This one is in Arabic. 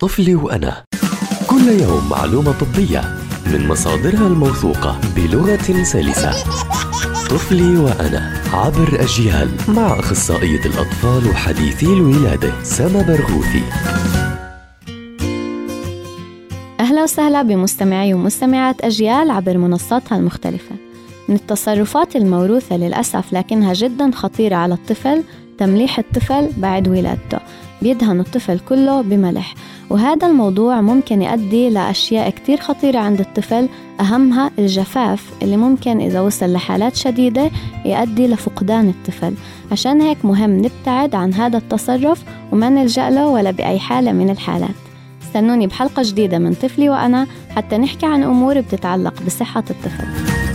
طفلي وأنا. كل يوم معلومة طبية من مصادرها الموثوقة بلغة سلسة. طفلي وأنا عبر أجيال مع أخصائية الأطفال وحديثي الولادة سما برغوثي. أهلا وسهلا بمستمعي ومستمعات أجيال عبر منصاتها المختلفة. من التصرفات الموروثة للأسف لكنها جدا خطيرة على الطفل تمليح الطفل بعد ولادته. بيدهن الطفل كله بملح. وهذا الموضوع ممكن يؤدي لأشياء كتير خطيرة عند الطفل. أهمها الجفاف اللي ممكن إذا وصل لحالات شديدة يؤدي لفقدان الطفل. عشان هيك مهم نبتعد عن هذا التصرف وما نلجأ له ولا بأي حالة من الحالات. استنوني بحلقة جديدة من طفلي وأنا حتى نحكي عن أمور بتتعلق بصحة الطفل.